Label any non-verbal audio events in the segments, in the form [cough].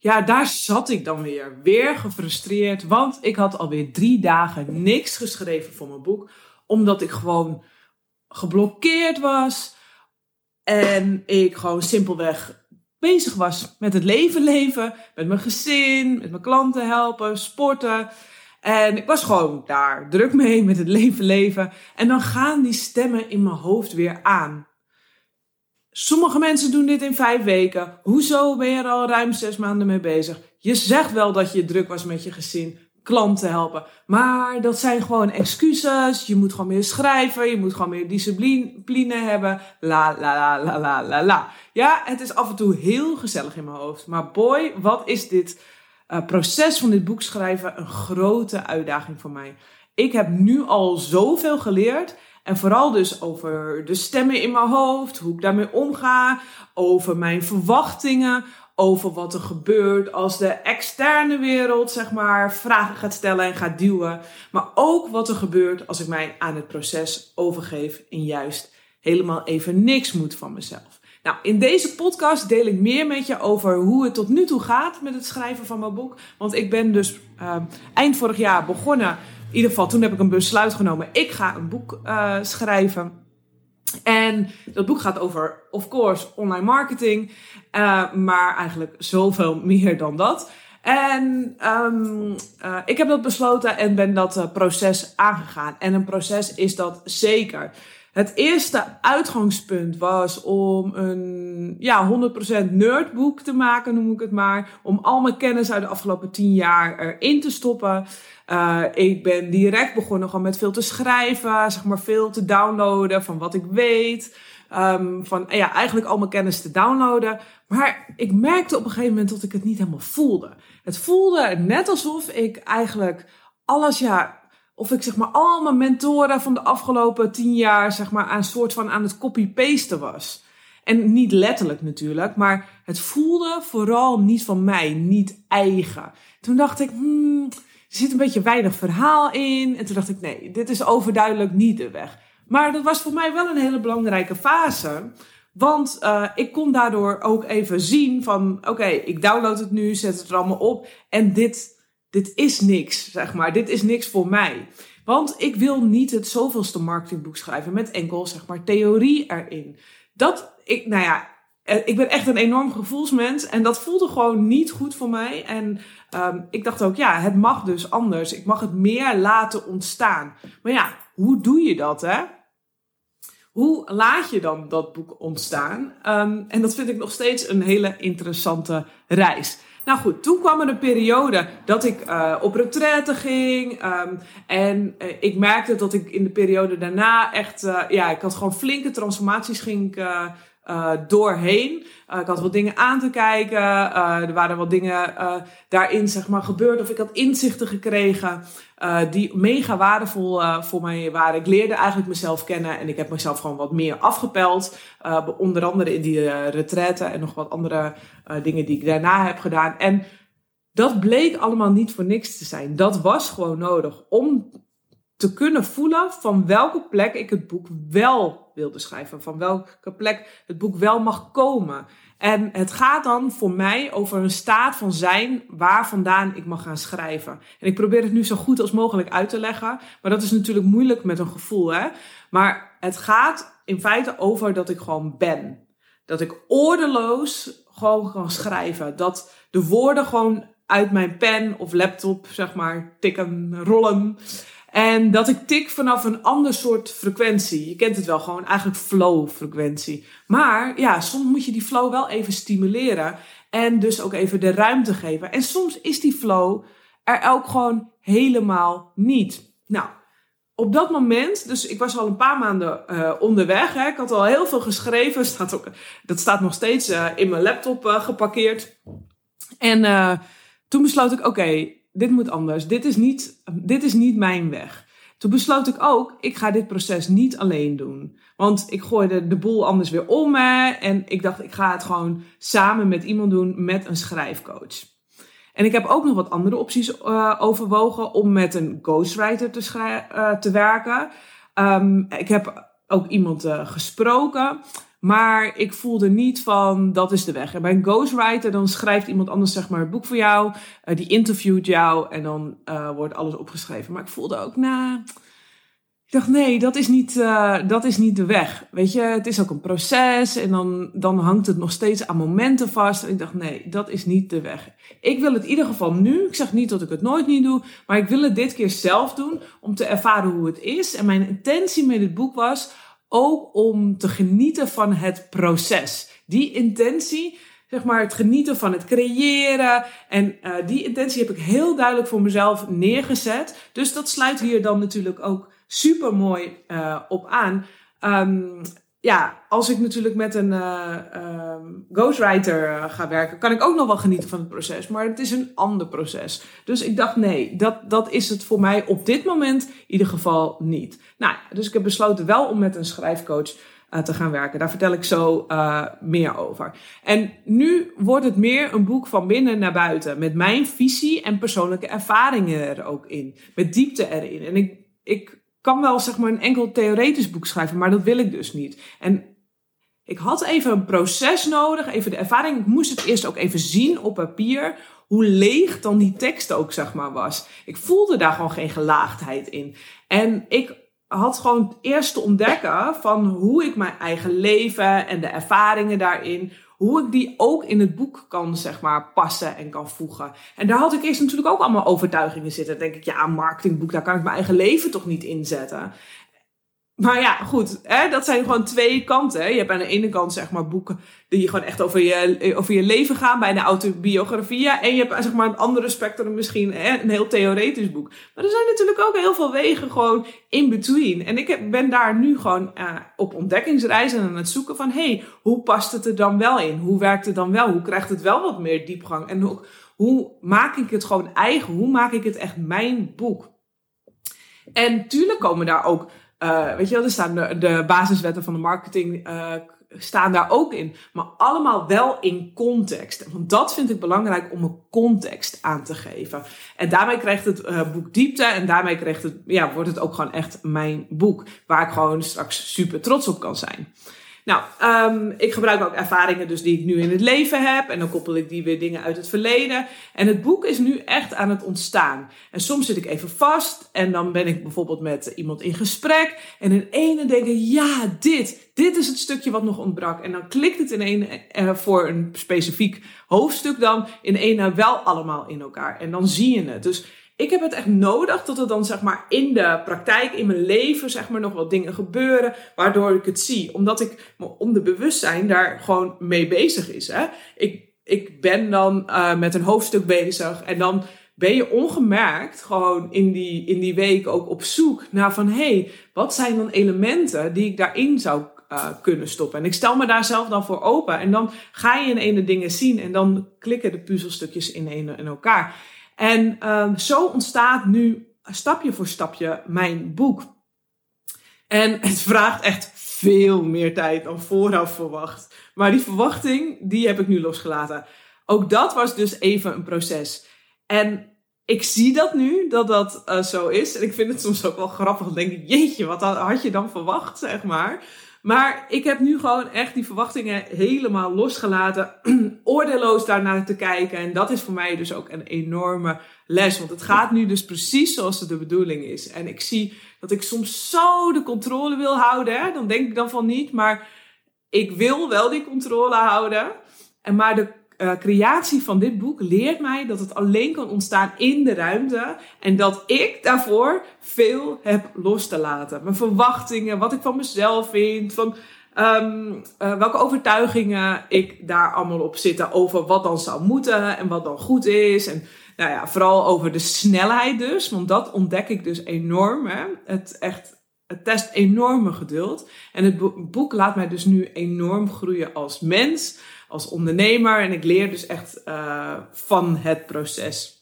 Ja, daar zat ik dan weer. Weer gefrustreerd, want ik had alweer drie dagen niks geschreven voor mijn boek. Omdat ik gewoon geblokkeerd was. En ik gewoon simpelweg bezig was met het leven leven. Met mijn gezin, met mijn klanten helpen, sporten. En ik was gewoon daar druk mee met het leven leven. En dan gaan die stemmen in mijn hoofd weer aan. Sommige mensen doen dit in vijf weken. Hoezo ben je er al ruim zes maanden mee bezig? Je zegt wel dat je druk was met je gezin, klanten helpen. Maar dat zijn gewoon excuses. Je moet gewoon meer schrijven. Je moet gewoon meer discipline hebben. La, la, la, la, la, la, la. Ja, het is af en toe heel gezellig in mijn hoofd. Maar boy, wat is dit uh, proces van dit boek schrijven een grote uitdaging voor mij. Ik heb nu al zoveel geleerd. En vooral dus over de stemmen in mijn hoofd, hoe ik daarmee omga, over mijn verwachtingen, over wat er gebeurt als de externe wereld, zeg maar, vragen gaat stellen en gaat duwen. Maar ook wat er gebeurt als ik mij aan het proces overgeef en juist helemaal even niks moet van mezelf. Nou, in deze podcast deel ik meer met je over hoe het tot nu toe gaat met het schrijven van mijn boek. Want ik ben dus uh, eind vorig jaar begonnen in ieder geval, toen heb ik een besluit genomen. Ik ga een boek uh, schrijven. En dat boek gaat over, of course, online marketing. Uh, maar eigenlijk zoveel [laughs] meer dan dat. En um, uh, ik heb dat besloten en ben dat proces aangegaan. En een proces is dat zeker. Het eerste uitgangspunt was om een ja, 100% nerdboek te maken, noem ik het maar. Om al mijn kennis uit de afgelopen 10 jaar erin te stoppen. Uh, ik ben direct begonnen gewoon met veel te schrijven, zeg maar veel te downloaden van wat ik weet. Um, van ja, eigenlijk al mijn kennis te downloaden. Maar ik merkte op een gegeven moment dat ik het niet helemaal voelde. Het voelde net alsof ik eigenlijk alles, ja, of ik zeg maar al mijn mentoren van de afgelopen tien jaar, zeg maar, aan soort van aan het copy-pasten was. En niet letterlijk natuurlijk, maar het voelde vooral niet van mij, niet eigen. Toen dacht ik, hmm, er zit een beetje weinig verhaal in. En toen dacht ik, nee, dit is overduidelijk niet de weg. Maar dat was voor mij wel een hele belangrijke fase. Want uh, ik kon daardoor ook even zien van, oké, ik download het nu, zet het er allemaal op. En dit, dit is niks, zeg maar. Dit is niks voor mij. Want ik wil niet het zoveelste marketingboek schrijven met enkel, zeg maar, theorie erin. Dat, ik, nou ja, eh, ik ben echt een enorm gevoelsmens en dat voelde gewoon niet goed voor mij. En um, ik dacht ook, ja, het mag dus anders. Ik mag het meer laten ontstaan. Maar ja, hoe doe je dat, hè? Hoe laat je dan dat boek ontstaan? Um, en dat vind ik nog steeds een hele interessante reis. Nou goed, toen kwam er een periode dat ik uh, op retraite ging. Um, en uh, ik merkte dat ik in de periode daarna echt, uh, ja, ik had gewoon flinke transformaties ging ik uh, doorheen. Uh, ik had wat dingen aan te kijken. Uh, er waren wat dingen daarin zeg maar, gebeurd. Of ik had inzichten gekregen die mega waardevol voor mij waren. Ik leerde eigenlijk mezelf kennen en ik heb mezelf gewoon wat meer afgepeld. onder andere in die retraite en nog wat andere dingen die ik daarna heb gedaan. En dat bleek allemaal niet voor niks te zijn. Dat was gewoon nodig om te kunnen voelen van welke plek ik het boek wel wilde schrijven. Van welke plek het boek wel mag komen. En het gaat dan voor mij over een staat van zijn waar vandaan ik mag gaan schrijven. En ik probeer het nu zo goed als mogelijk uit te leggen. Maar dat is natuurlijk moeilijk met een gevoel. Hè? Maar het gaat in feite over dat ik gewoon ben. Dat ik ordeloos gewoon kan schrijven. Dat de woorden gewoon uit mijn pen of laptop, zeg maar, tikken, rollen. En dat ik tik vanaf een ander soort frequentie. Je kent het wel, gewoon eigenlijk flow-frequentie. Maar ja, soms moet je die flow wel even stimuleren. En dus ook even de ruimte geven. En soms is die flow er ook gewoon helemaal niet. Nou, op dat moment, dus ik was al een paar maanden uh, onderweg. Hè, ik had al heel veel geschreven. [laughs] Staat ook, dat staat nog steeds uh, in mijn laptop uh, geparkeerd. En toen besloot ik, oké, dit moet anders. Dit is niet, dit is niet mijn weg. Toen besloot ik ook, ik ga dit proces niet alleen doen. Want ik gooide de boel anders weer om me. En ik dacht, ik ga het gewoon samen met iemand doen met een schrijfcoach. En ik heb ook nog wat andere opties uh, overwogen om met een ghostwriter te, uh, te werken. Um, ik heb ook iemand uh, gesproken. Maar ik voelde niet van, dat is de weg. En bij een ghostwriter, dan schrijft iemand anders zeg maar het boek voor jou. Uh, die interviewt jou en dan uh, wordt alles opgeschreven. Maar ik voelde ook, nou... Ik dacht, nee, dat is, niet, uh, dat is niet de weg. Weet je, het is ook een proces en dan, dan hangt het nog steeds aan momenten vast. En ik dacht, nee, dat is niet de weg. Ik wil het in ieder geval nu. Ik zeg niet dat ik het nooit niet doe, maar ik wil het dit keer zelf doen om te ervaren hoe het is. En mijn intentie met het boek was ook om te genieten van het proces. Die intentie, zeg maar, het genieten van het creëren. En uh, die intentie heb ik heel duidelijk voor mezelf neergezet. Dus dat sluit hier dan natuurlijk ook super mooi uh, op aan. Um, ja, als ik natuurlijk met een uh, um, ghostwriter ga werken, kan ik ook nog wel genieten van het proces. Maar het is een ander proces. Dus ik dacht, nee, dat, dat is het voor mij op dit moment in ieder geval niet. Nou, dus ik heb besloten wel om met een schrijfcoach uh, te gaan werken. Daar vertel ik zo meer over. En nu wordt het meer een boek van binnen naar buiten. Met mijn visie en persoonlijke ervaringen er ook in. Met diepte erin. En ik, ik kan wel zeg maar een enkel theoretisch boek schrijven, maar dat wil ik dus niet. En ik had even een proces nodig, even de ervaring. Ik moest het eerst ook even zien op papier, hoe leeg dan die tekst ook zeg maar was. Ik voelde daar gewoon geen gelaagdheid in. En ik had gewoon eerst te ontdekken van hoe ik mijn eigen leven en de ervaringen daarin, hoe ik die ook in het boek kan, zeg maar, passen en kan voegen. En daar had ik eerst natuurlijk ook allemaal overtuigingen zitten. Denk ik, ja, een marketingboek, daar kan ik mijn eigen leven toch niet inzetten. Maar ja, goed, hè, dat zijn gewoon twee kanten. Je hebt aan de ene kant zeg maar boeken die gewoon echt over je, over je leven gaan, bij de autobiografie. En je hebt zeg maar een andere spectrum misschien, hè, een heel theoretisch boek. Maar er zijn natuurlijk ook heel veel wegen gewoon in between. En ik ben daar nu gewoon uh, op ontdekkingsreizen aan het zoeken van, hey, hoe past het er dan wel in? Hoe werkt het dan wel? Hoe krijgt het wel wat meer diepgang? En hoe maak ik het gewoon eigen? Hoe maak ik het echt mijn boek? En tuurlijk komen daar ook uh, weet je wel, er staan de, de basiswetten van de marketing uh, staan daar ook in. Maar allemaal wel in context. Want dat vind ik belangrijk om een context aan te geven. En daarmee krijgt het uh, boek diepte. En daarmee krijgt het, ja, wordt het ook gewoon echt mijn boek. Waar ik gewoon straks super trots op kan zijn. Nou, um, ik gebruik ook ervaringen dus die ik nu in het leven heb. En dan koppel ik die weer dingen uit het verleden. En het boek is nu echt aan het ontstaan. En soms zit ik even vast. En dan ben ik bijvoorbeeld met iemand in gesprek. En in ene denk ik, ja, dit. Dit is het stukje wat nog ontbrak. En dan klikt het in een, uh, voor een specifiek hoofdstuk dan in ene wel allemaal in elkaar. En dan zie je het. Dus ik heb het echt nodig dat er dan zeg maar in de praktijk, in mijn leven, zeg maar nog wat dingen gebeuren, waardoor ik het zie. Omdat ik om de bewustzijn daar gewoon mee bezig is. Hè? Ik, ik ben dan uh, met een hoofdstuk bezig en dan ben je ongemerkt gewoon in die, in die week ook op zoek naar van hé, hey, wat zijn dan elementen die ik daarin zou uh, kunnen stoppen. En ik stel me daar zelf dan voor open. En dan ga je in ene dingen zien en dan klikken de puzzelstukjes in, een, in elkaar. En um, zo ontstaat nu stapje voor stapje mijn boek. En [laughs] het vraagt echt veel meer tijd dan vooraf verwacht. Maar die verwachting, die heb ik nu losgelaten. Ook dat was dus even een proces. En ik zie dat nu, dat dat uh, zo is. En ik vind het soms ook wel grappig. Dan denk ik, jeetje, wat had je dan verwacht, zeg maar. Maar ik heb nu gewoon echt die verwachtingen helemaal losgelaten. [clears throat] Oordeelloos daarnaar te kijken. En dat is voor mij dus ook een enorme les. Want het gaat nu dus precies zoals het de bedoeling is. En ik zie dat ik soms zo de controle wil houden. Hè? Dan denk ik dan van niet. Maar ik wil wel die controle houden. En maar de uh, creatie van dit boek leert mij dat het alleen kan ontstaan in de ruimte. En dat ik daarvoor veel heb los te laten. Mijn verwachtingen, wat ik van mezelf vind, van um, welke overtuigingen ik daar allemaal op zitten over wat dan zou moeten en wat dan goed is. En nou ja, vooral over de snelheid dus, want dat ontdek ik dus enorm. Hè? Het echt het test enorme geduld. En het boek laat mij dus nu enorm groeien als mens als ondernemer. En ik leer dus echt uh, van het proces.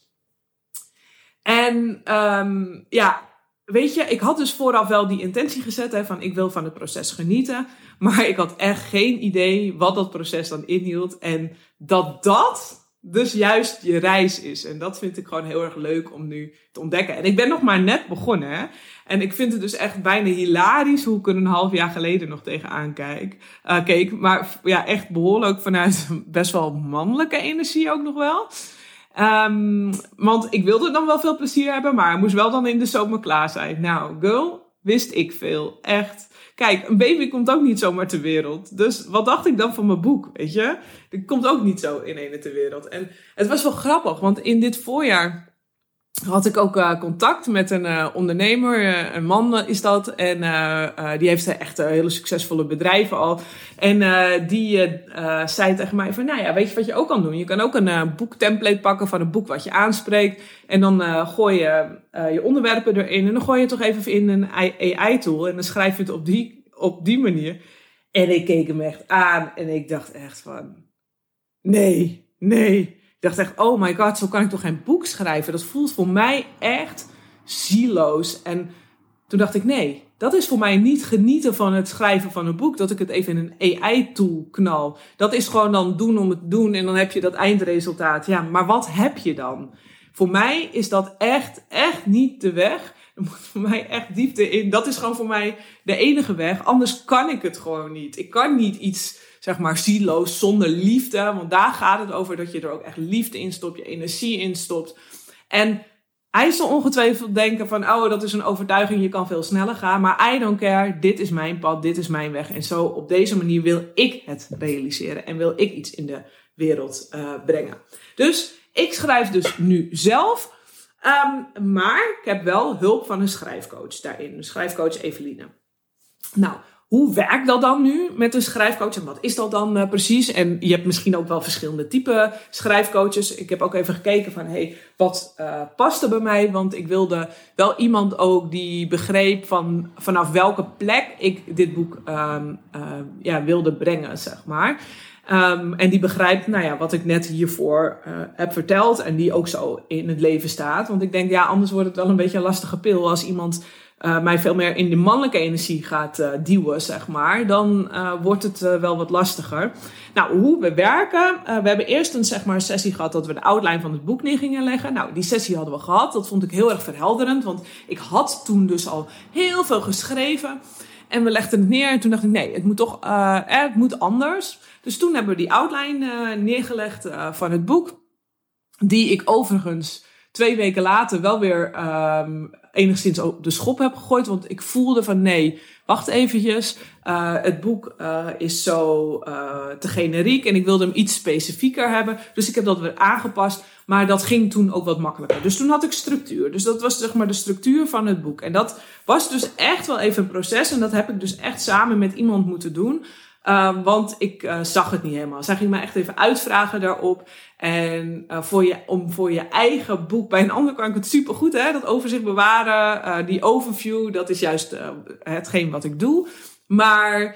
En um, ja, weet je, ik had dus vooraf wel die intentie gezet hè, van ik wil van het proces genieten. Maar ik had echt geen idee wat dat proces dan inhield. En dat dat dus juist je reis is. En dat vind ik gewoon heel erg leuk om nu te ontdekken. En ik ben nog maar net begonnen. Hè? En ik vind het dus echt bijna hilarisch hoe ik er een half jaar geleden nog tegenaan kijk, uh, keek. Maar ja, echt behoorlijk vanuit [laughs] best wel mannelijke energie ook nog wel. Um, want ik wilde dan wel veel plezier hebben, maar moest wel dan in de zomer klaar zijn. Nou, girl, wist ik veel. Echt. Kijk, een baby komt ook niet zomaar ter wereld. Dus wat dacht ik dan van mijn boek, weet je? Die komt ook niet zo in ene ter wereld. En het was wel grappig, want in dit voorjaar had ik ook uh, contact met een uh, ondernemer, uh, een man is dat. En die heeft echt hele succesvolle bedrijven al. En die zei tegen mij van, nou ja, weet je wat je ook kan doen? Je kan ook een boektemplate pakken van een boek wat je aanspreekt. En dan gooi je je onderwerpen erin. En dan gooi je het toch even in een AI-tool. En dan schrijf je het op die, op die manier. En ik keek hem echt aan en ik dacht echt van, nee, nee. Dacht echt, oh my god, zo kan ik toch geen boek schrijven? Dat voelt voor mij echt zieloos. En toen dacht ik, nee, dat is voor mij niet genieten van het schrijven van een boek. Dat ik het even in een AI-tool knal. Dat is gewoon dan doen om het doen en dan heb je dat eindresultaat. Ja, maar wat heb je dan? Voor mij is dat echt, echt niet de weg. Er moet voor mij echt diepte in. Dat is gewoon voor mij de enige weg. Anders kan ik het gewoon niet. Ik kan niet iets zeg maar zieloos zonder liefde. Want daar gaat het over dat je er ook echt liefde in stopt, je energie in stopt. En hij zal ongetwijfeld denken van, oh, dat is een overtuiging, je kan veel sneller gaan. Maar I don't care, dit is mijn pad, dit is mijn weg. En zo op deze manier wil ik het realiseren en wil ik iets in de wereld uh, brengen. Dus ik schrijf dus nu zelf. Um, maar ik heb wel hulp van een schrijfcoach daarin, een schrijfcoach Eveline. Nou, hoe werkt dat dan nu met een schrijfcoach en wat is dat dan uh, precies? En je hebt misschien ook wel verschillende type schrijfcoaches. Ik heb ook even gekeken van, hey, wat uh, past er bij mij? Want ik wilde wel iemand ook die begreep van vanaf welke plek ik dit boek um, uh, ja, wilde brengen, zeg maar. Um, en die begrijpt, nou ja, wat ik net hiervoor heb verteld en die ook zo in het leven staat. Want ik denk, ja, anders wordt het wel een beetje een lastige pil als iemand uh, mij veel meer in de mannelijke energie gaat uh, duwen, zeg maar, dan uh, wordt het wel wat lastiger. Nou, hoe we werken. we hebben eerst een, zeg maar, sessie gehad dat we de outline van het boek neer gingen leggen. Nou, die sessie hadden we gehad. Dat vond ik heel erg verhelderend, want ik had toen dus al heel veel geschreven. En we legden het neer en toen dacht ik, nee, het moet toch eh, het moet anders. Dus toen hebben we die outline neergelegd van het boek. Die ik overigens twee weken later wel weer um, enigszins op de schop heb gegooid. Want ik voelde van nee, wacht eventjes. Uh, het boek uh, is zo uh, te generiek en ik wilde hem iets specifieker hebben. Dus ik heb dat weer aangepast. Maar dat ging toen ook wat makkelijker. Dus toen had ik structuur. Dus dat was zeg maar de structuur van het boek. En dat was dus echt wel even een proces. En dat heb ik dus echt samen met iemand moeten doen. Uh, want ik uh, zag het niet helemaal. Zij ging me echt even uitvragen daarop. En uh, voor je, om voor je eigen boek, bij een ander kan ik het super goed, hè, dat overzicht bewaren, die overview, dat is juist hetgeen wat ik doe. Maar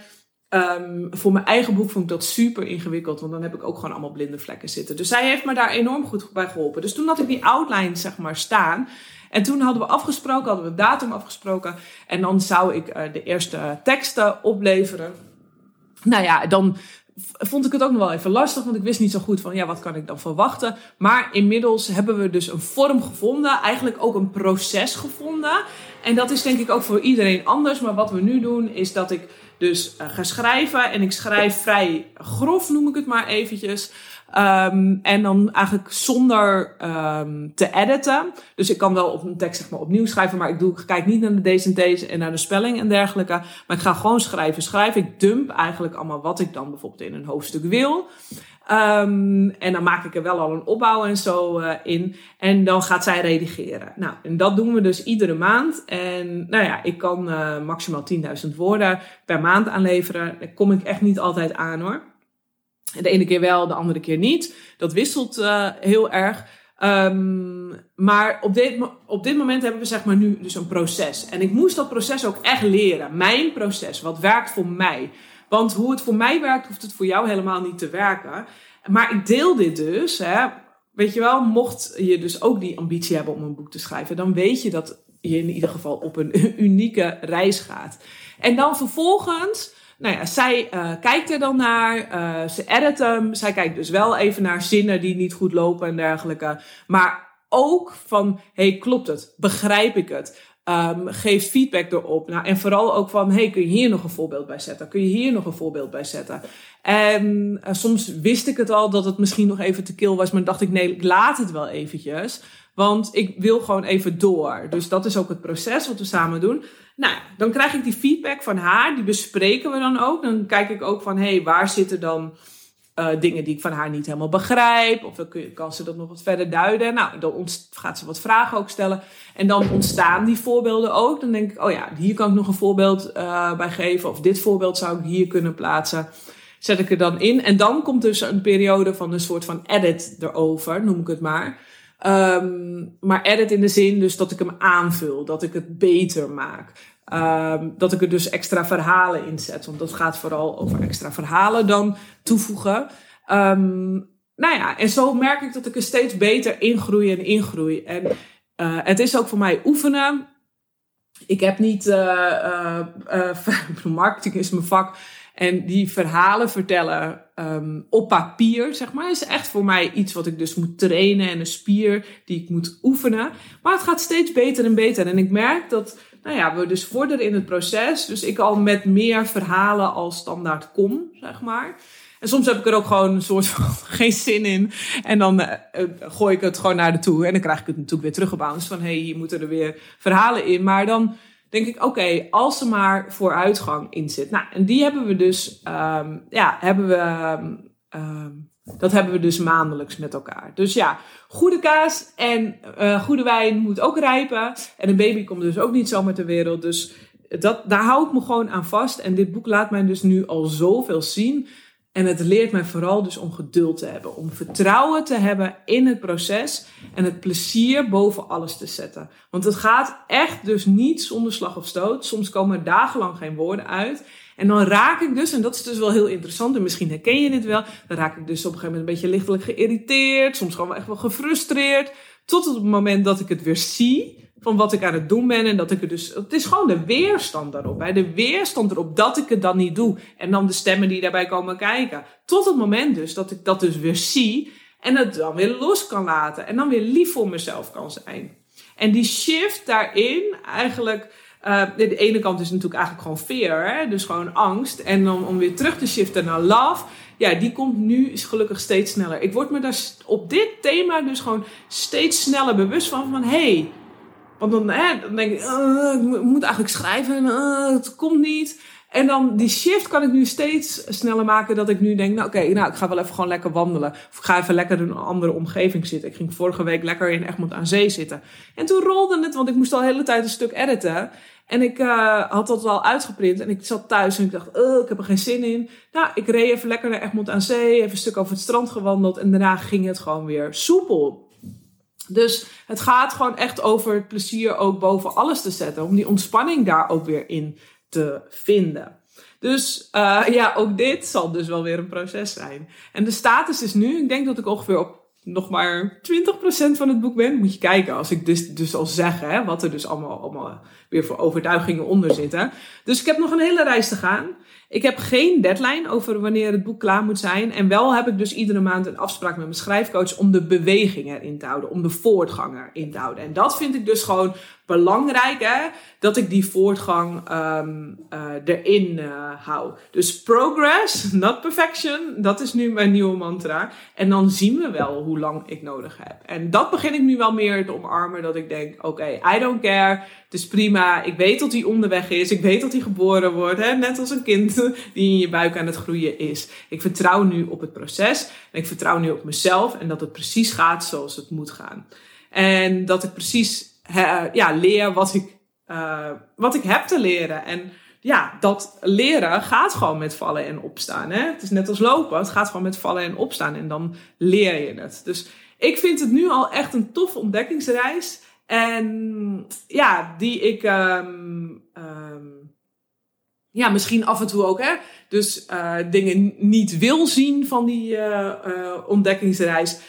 um, voor mijn eigen boek vond ik dat super ingewikkeld, want dan heb ik ook gewoon allemaal blinde vlekken zitten. Dus zij heeft me daar enorm goed bij geholpen. Dus toen had ik die outline, zeg maar, staan. En toen hadden we afgesproken, hadden we datum afgesproken. En dan zou ik de eerste teksten opleveren nou ja, dan vond ik het ook nog wel even lastig, want ik wist niet zo goed van ja, wat kan ik dan verwachten. Maar inmiddels hebben we dus een vorm gevonden, eigenlijk ook een proces gevonden. En dat is denk ik ook voor iedereen anders. Maar wat we nu doen is dat ik dus uh, ga schrijven en ik schrijf vrij grof, noem ik het maar eventjes. Um, en dan eigenlijk zonder um, te editen. Dus ik kan wel op een tekst zeg maar, opnieuw schrijven, maar ik, doe, ik kijk niet naar de D's en T's en naar de spelling en dergelijke. Maar ik ga gewoon schrijven. Schrijf ik dump eigenlijk allemaal wat ik dan bijvoorbeeld in een hoofdstuk wil. Um, en dan maak ik er wel al een opbouw en zo uh, in. En dan gaat zij redigeren. Nou, en dat doen we dus iedere maand. En nou ja, ik kan uh, maximaal 10.000 woorden per maand aanleveren. Daar kom ik echt niet altijd aan hoor. De ene keer wel, de andere keer niet. Dat wisselt uh, heel erg. Um, maar op dit, op dit moment hebben we zeg maar nu dus een proces. En ik moest dat proces ook echt leren. Mijn proces, wat werkt voor mij. Want hoe het voor mij werkt, hoeft het voor jou helemaal niet te werken. Maar ik deel dit dus. Hè. Weet je wel, mocht je dus ook die ambitie hebben om een boek te schrijven, dan weet je dat je in ieder geval op een [laughs] unieke reis gaat. En dan vervolgens, nou ja, zij uh, kijkt er dan naar, uh, ze edit hem. Zij kijkt dus wel even naar zinnen die niet goed lopen en dergelijke. Maar ook van, hey, klopt het? Begrijp ik het? Um, geeft feedback erop. Nou, en vooral ook van, hey, kun je hier nog een voorbeeld bij zetten? Kun je hier nog een voorbeeld bij zetten? En uh, soms wist ik het al dat het misschien nog even te kil was, maar dacht ik, nee, ik laat het wel eventjes. Want ik wil gewoon even door. Dus dat is ook het proces wat we samen doen. Nou, dan krijg ik die feedback van haar, die bespreken we dan ook. Dan kijk ik ook van, hé, hey, waar zitten dan uh, dingen die ik van haar niet helemaal begrijp? Of kan ze dat nog wat verder duiden. Nou, dan gaat ze wat vragen ook stellen. En dan ontstaan die voorbeelden ook. Dan denk ik, oh ja, hier kan ik nog een voorbeeld uh, bij geven. Of dit voorbeeld zou ik hier kunnen plaatsen. Zet ik er dan in. En dan komt dus een periode van een soort van edit erover, noem ik het maar. Um, maar edit in de zin dus dat ik hem aanvul, dat ik het beter maak. Um, dat ik er dus extra verhalen in zet. Want dat gaat vooral over extra verhalen dan toevoegen. Um, nou ja, en zo merk ik dat ik er steeds beter ingroei en ingroei. En uh, het is ook voor mij oefenen. Ik heb niet, uh, [laughs] marketing is mijn vak. En die verhalen vertellen um, op papier, zeg maar, is echt voor mij iets wat ik dus moet trainen en een spier die ik moet oefenen. Maar het gaat steeds beter en beter. En ik merk dat, nou ja, we dus vorderen in het proces. Dus ik al met meer verhalen als standaard kom, zeg maar. En soms heb ik er ook gewoon een soort van [laughs] geen zin in. En dan uh, gooi ik het gewoon naar de toe. En dan krijg ik het natuurlijk weer teruggebounced. Van hé, hey, hier moeten er weer verhalen in. Maar dan denk ik, oké, als er maar vooruitgang in zit. Nou, en die hebben we dus, um, ja, hebben we, um, dat hebben we dus maandelijks met elkaar. Dus ja, goede kaas en uh, goede wijn moet ook rijpen. En een baby komt dus ook niet zomaar ter wereld. Dus dat, daar hou ik me gewoon aan vast. En dit boek laat mij dus nu al zoveel zien. En het leert mij vooral dus om geduld te hebben, om vertrouwen te hebben in het proces en het plezier boven alles te zetten. Want het gaat echt dus niet zonder slag of stoot. Soms komen er dagenlang geen woorden uit. En dan raak ik dus, en dat is dus wel heel interessant, en misschien herken je dit wel, dan raak ik dus op een gegeven moment een beetje lichtelijk geïrriteerd, soms gewoon echt wel gefrustreerd, tot het moment dat ik het weer zie van wat ik aan het doen ben. En dat ik er dus. Het is gewoon de weerstand daarop. Hè? De weerstand erop dat ik het dan niet doe. En dan de stemmen die daarbij komen kijken. Tot het moment dus dat ik dat dus weer zie. En het dan weer los kan laten. En dan weer lief voor mezelf kan zijn. En die shift daarin, eigenlijk. Uh, de ene kant is natuurlijk eigenlijk gewoon fear, hè? dus gewoon angst. En dan om weer terug te shiften naar love, ja, die komt nu is gelukkig steeds sneller. Ik word me daar op dit thema dus gewoon steeds sneller bewust van. Van hey, want dan, hè, dan denk ik, uh, ik moet eigenlijk schrijven, uh, het komt niet. En dan die shift kan ik nu steeds sneller maken dat ik nu denk, nou oké, nou ik ga wel even gewoon lekker wandelen. Of ik ga even lekker in een andere omgeving zitten. Ik ging vorige week lekker in Egmond aan Zee zitten. En toen rolde het, want ik moest al de hele tijd een stuk editen. En ik uh, had dat al uitgeprint en ik zat thuis en ik dacht, oh, ik heb er geen zin in. Nou, ik reed even lekker naar Egmond aan Zee, even een stuk over het strand gewandeld en daarna ging het gewoon weer soepel. Dus het gaat gewoon echt over het plezier ook boven alles te zetten. Om die ontspanning daar ook weer in te vinden. Dus uh, ja, ook dit zal dus wel weer een proces zijn. En de status is nu, ik denk dat ik ongeveer op nog maar 20% van het boek ben. Moet je kijken, als ik dus, dus al zeg, hè, wat er dus allemaal, allemaal weer voor overtuigingen onder zitten. Dus ik heb nog een hele reis te gaan. Ik heb geen deadline over wanneer het boek klaar moet zijn. En wel heb ik dus iedere maand een afspraak met mijn schrijfcoach om de beweging erin te houden, om de voortgang erin te houden. En dat vind ik dus gewoon belangrijk, hè, dat ik die voortgang um, uh, erin uh, hou. Dus progress, not perfection, dat is nu mijn nieuwe mantra. En dan zien we wel hoe lang ik nodig heb. En dat begin ik nu wel meer te omarmen, dat ik denk, oké, I don't care, het is prima, ik weet dat hij onderweg is, ik weet dat hij geboren wordt, hè, net als een kind die in je buik aan het groeien is. Ik vertrouw nu op het proces en ik vertrouw nu op mezelf en dat het precies gaat zoals het moet gaan. En dat ik precies ja, leer wat ik, uh, wat ik heb te leren. En ja, dat leren gaat gewoon met vallen en opstaan. Hè? Het is net als lopen, het gaat gewoon met vallen en opstaan. En dan leer je het. Dus ik vind het nu al echt een toffe ontdekkingsreis. En ja, die ik. Um, um, ja, misschien af en toe ook, hè. Dus uh, dingen niet wil zien van die uh, ontdekkingsreis.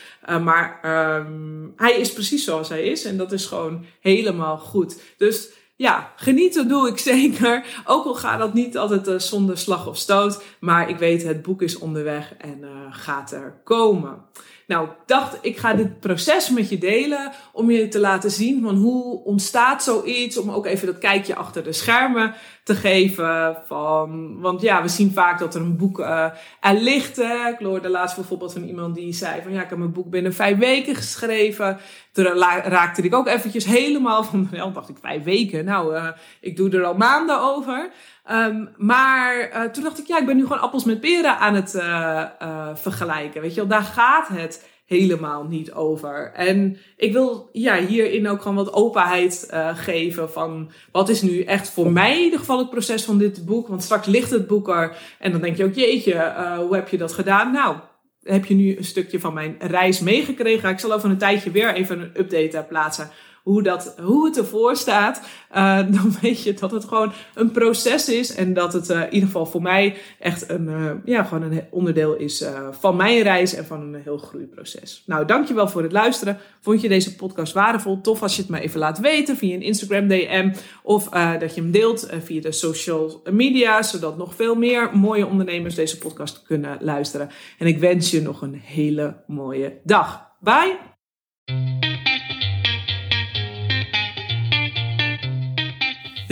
maar um, hij is precies zoals hij is. En dat is gewoon helemaal goed. Dus ja, genieten doe ik [laughs] zeker. Ook al gaat dat niet altijd zonder slag of stoot. Maar ik weet, het boek is onderweg en gaat er komen. Nou, ik dacht, ik ga dit proces met je delen om je te laten zien van hoe ontstaat zoiets. Om ook even dat kijkje achter de schermen te geven. Van, want ja, we zien vaak dat er een boek uh, er ligt. Ik hoorde laatst bijvoorbeeld van iemand die zei van ja, ik heb mijn boek binnen vijf weken geschreven. Toen raakte ik ook eventjes helemaal van, [laughs] wel dacht ik vijf weken. Nou, uh, ik doe er al maanden over. Um, maar uh, toen dacht ik, ja, ik ben nu gewoon appels met peren aan het uh, uh, vergelijken. Weet je wel, daar gaat het helemaal niet over. En ik wil ja, hierin ook gewoon wat openheid geven van wat is nu echt voor mij in ieder geval het proces van dit boek. Want straks ligt het boek er en dan denk je ook, jeetje, hoe heb je dat gedaan? Nou, heb je nu een stukje van mijn reis meegekregen. Ik zal over een tijdje weer even een update plaatsen hoe, dat, hoe het ervoor staat, uh, [laughs] dan weet je dat het gewoon een proces is. En dat het uh, in ieder geval voor mij echt een, uh, ja, gewoon een onderdeel is van mijn reis en van een heel groeiproces. Nou, dankjewel voor het luisteren. Vond je deze podcast waardevol? Tof als je het me even laat weten via een Instagram DM. Of dat je hem deelt via de social media, zodat nog veel meer mooie ondernemers deze podcast kunnen luisteren. En ik wens je nog een hele mooie dag. Bye!